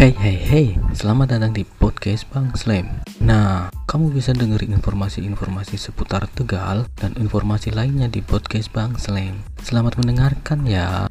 Hey hey hey, selamat datang di podcast Bang Slam. Nah, kamu bisa dengerin informasi-informasi seputar Tegal dan informasi lainnya di podcast Bang Slam. Selamat mendengarkan ya.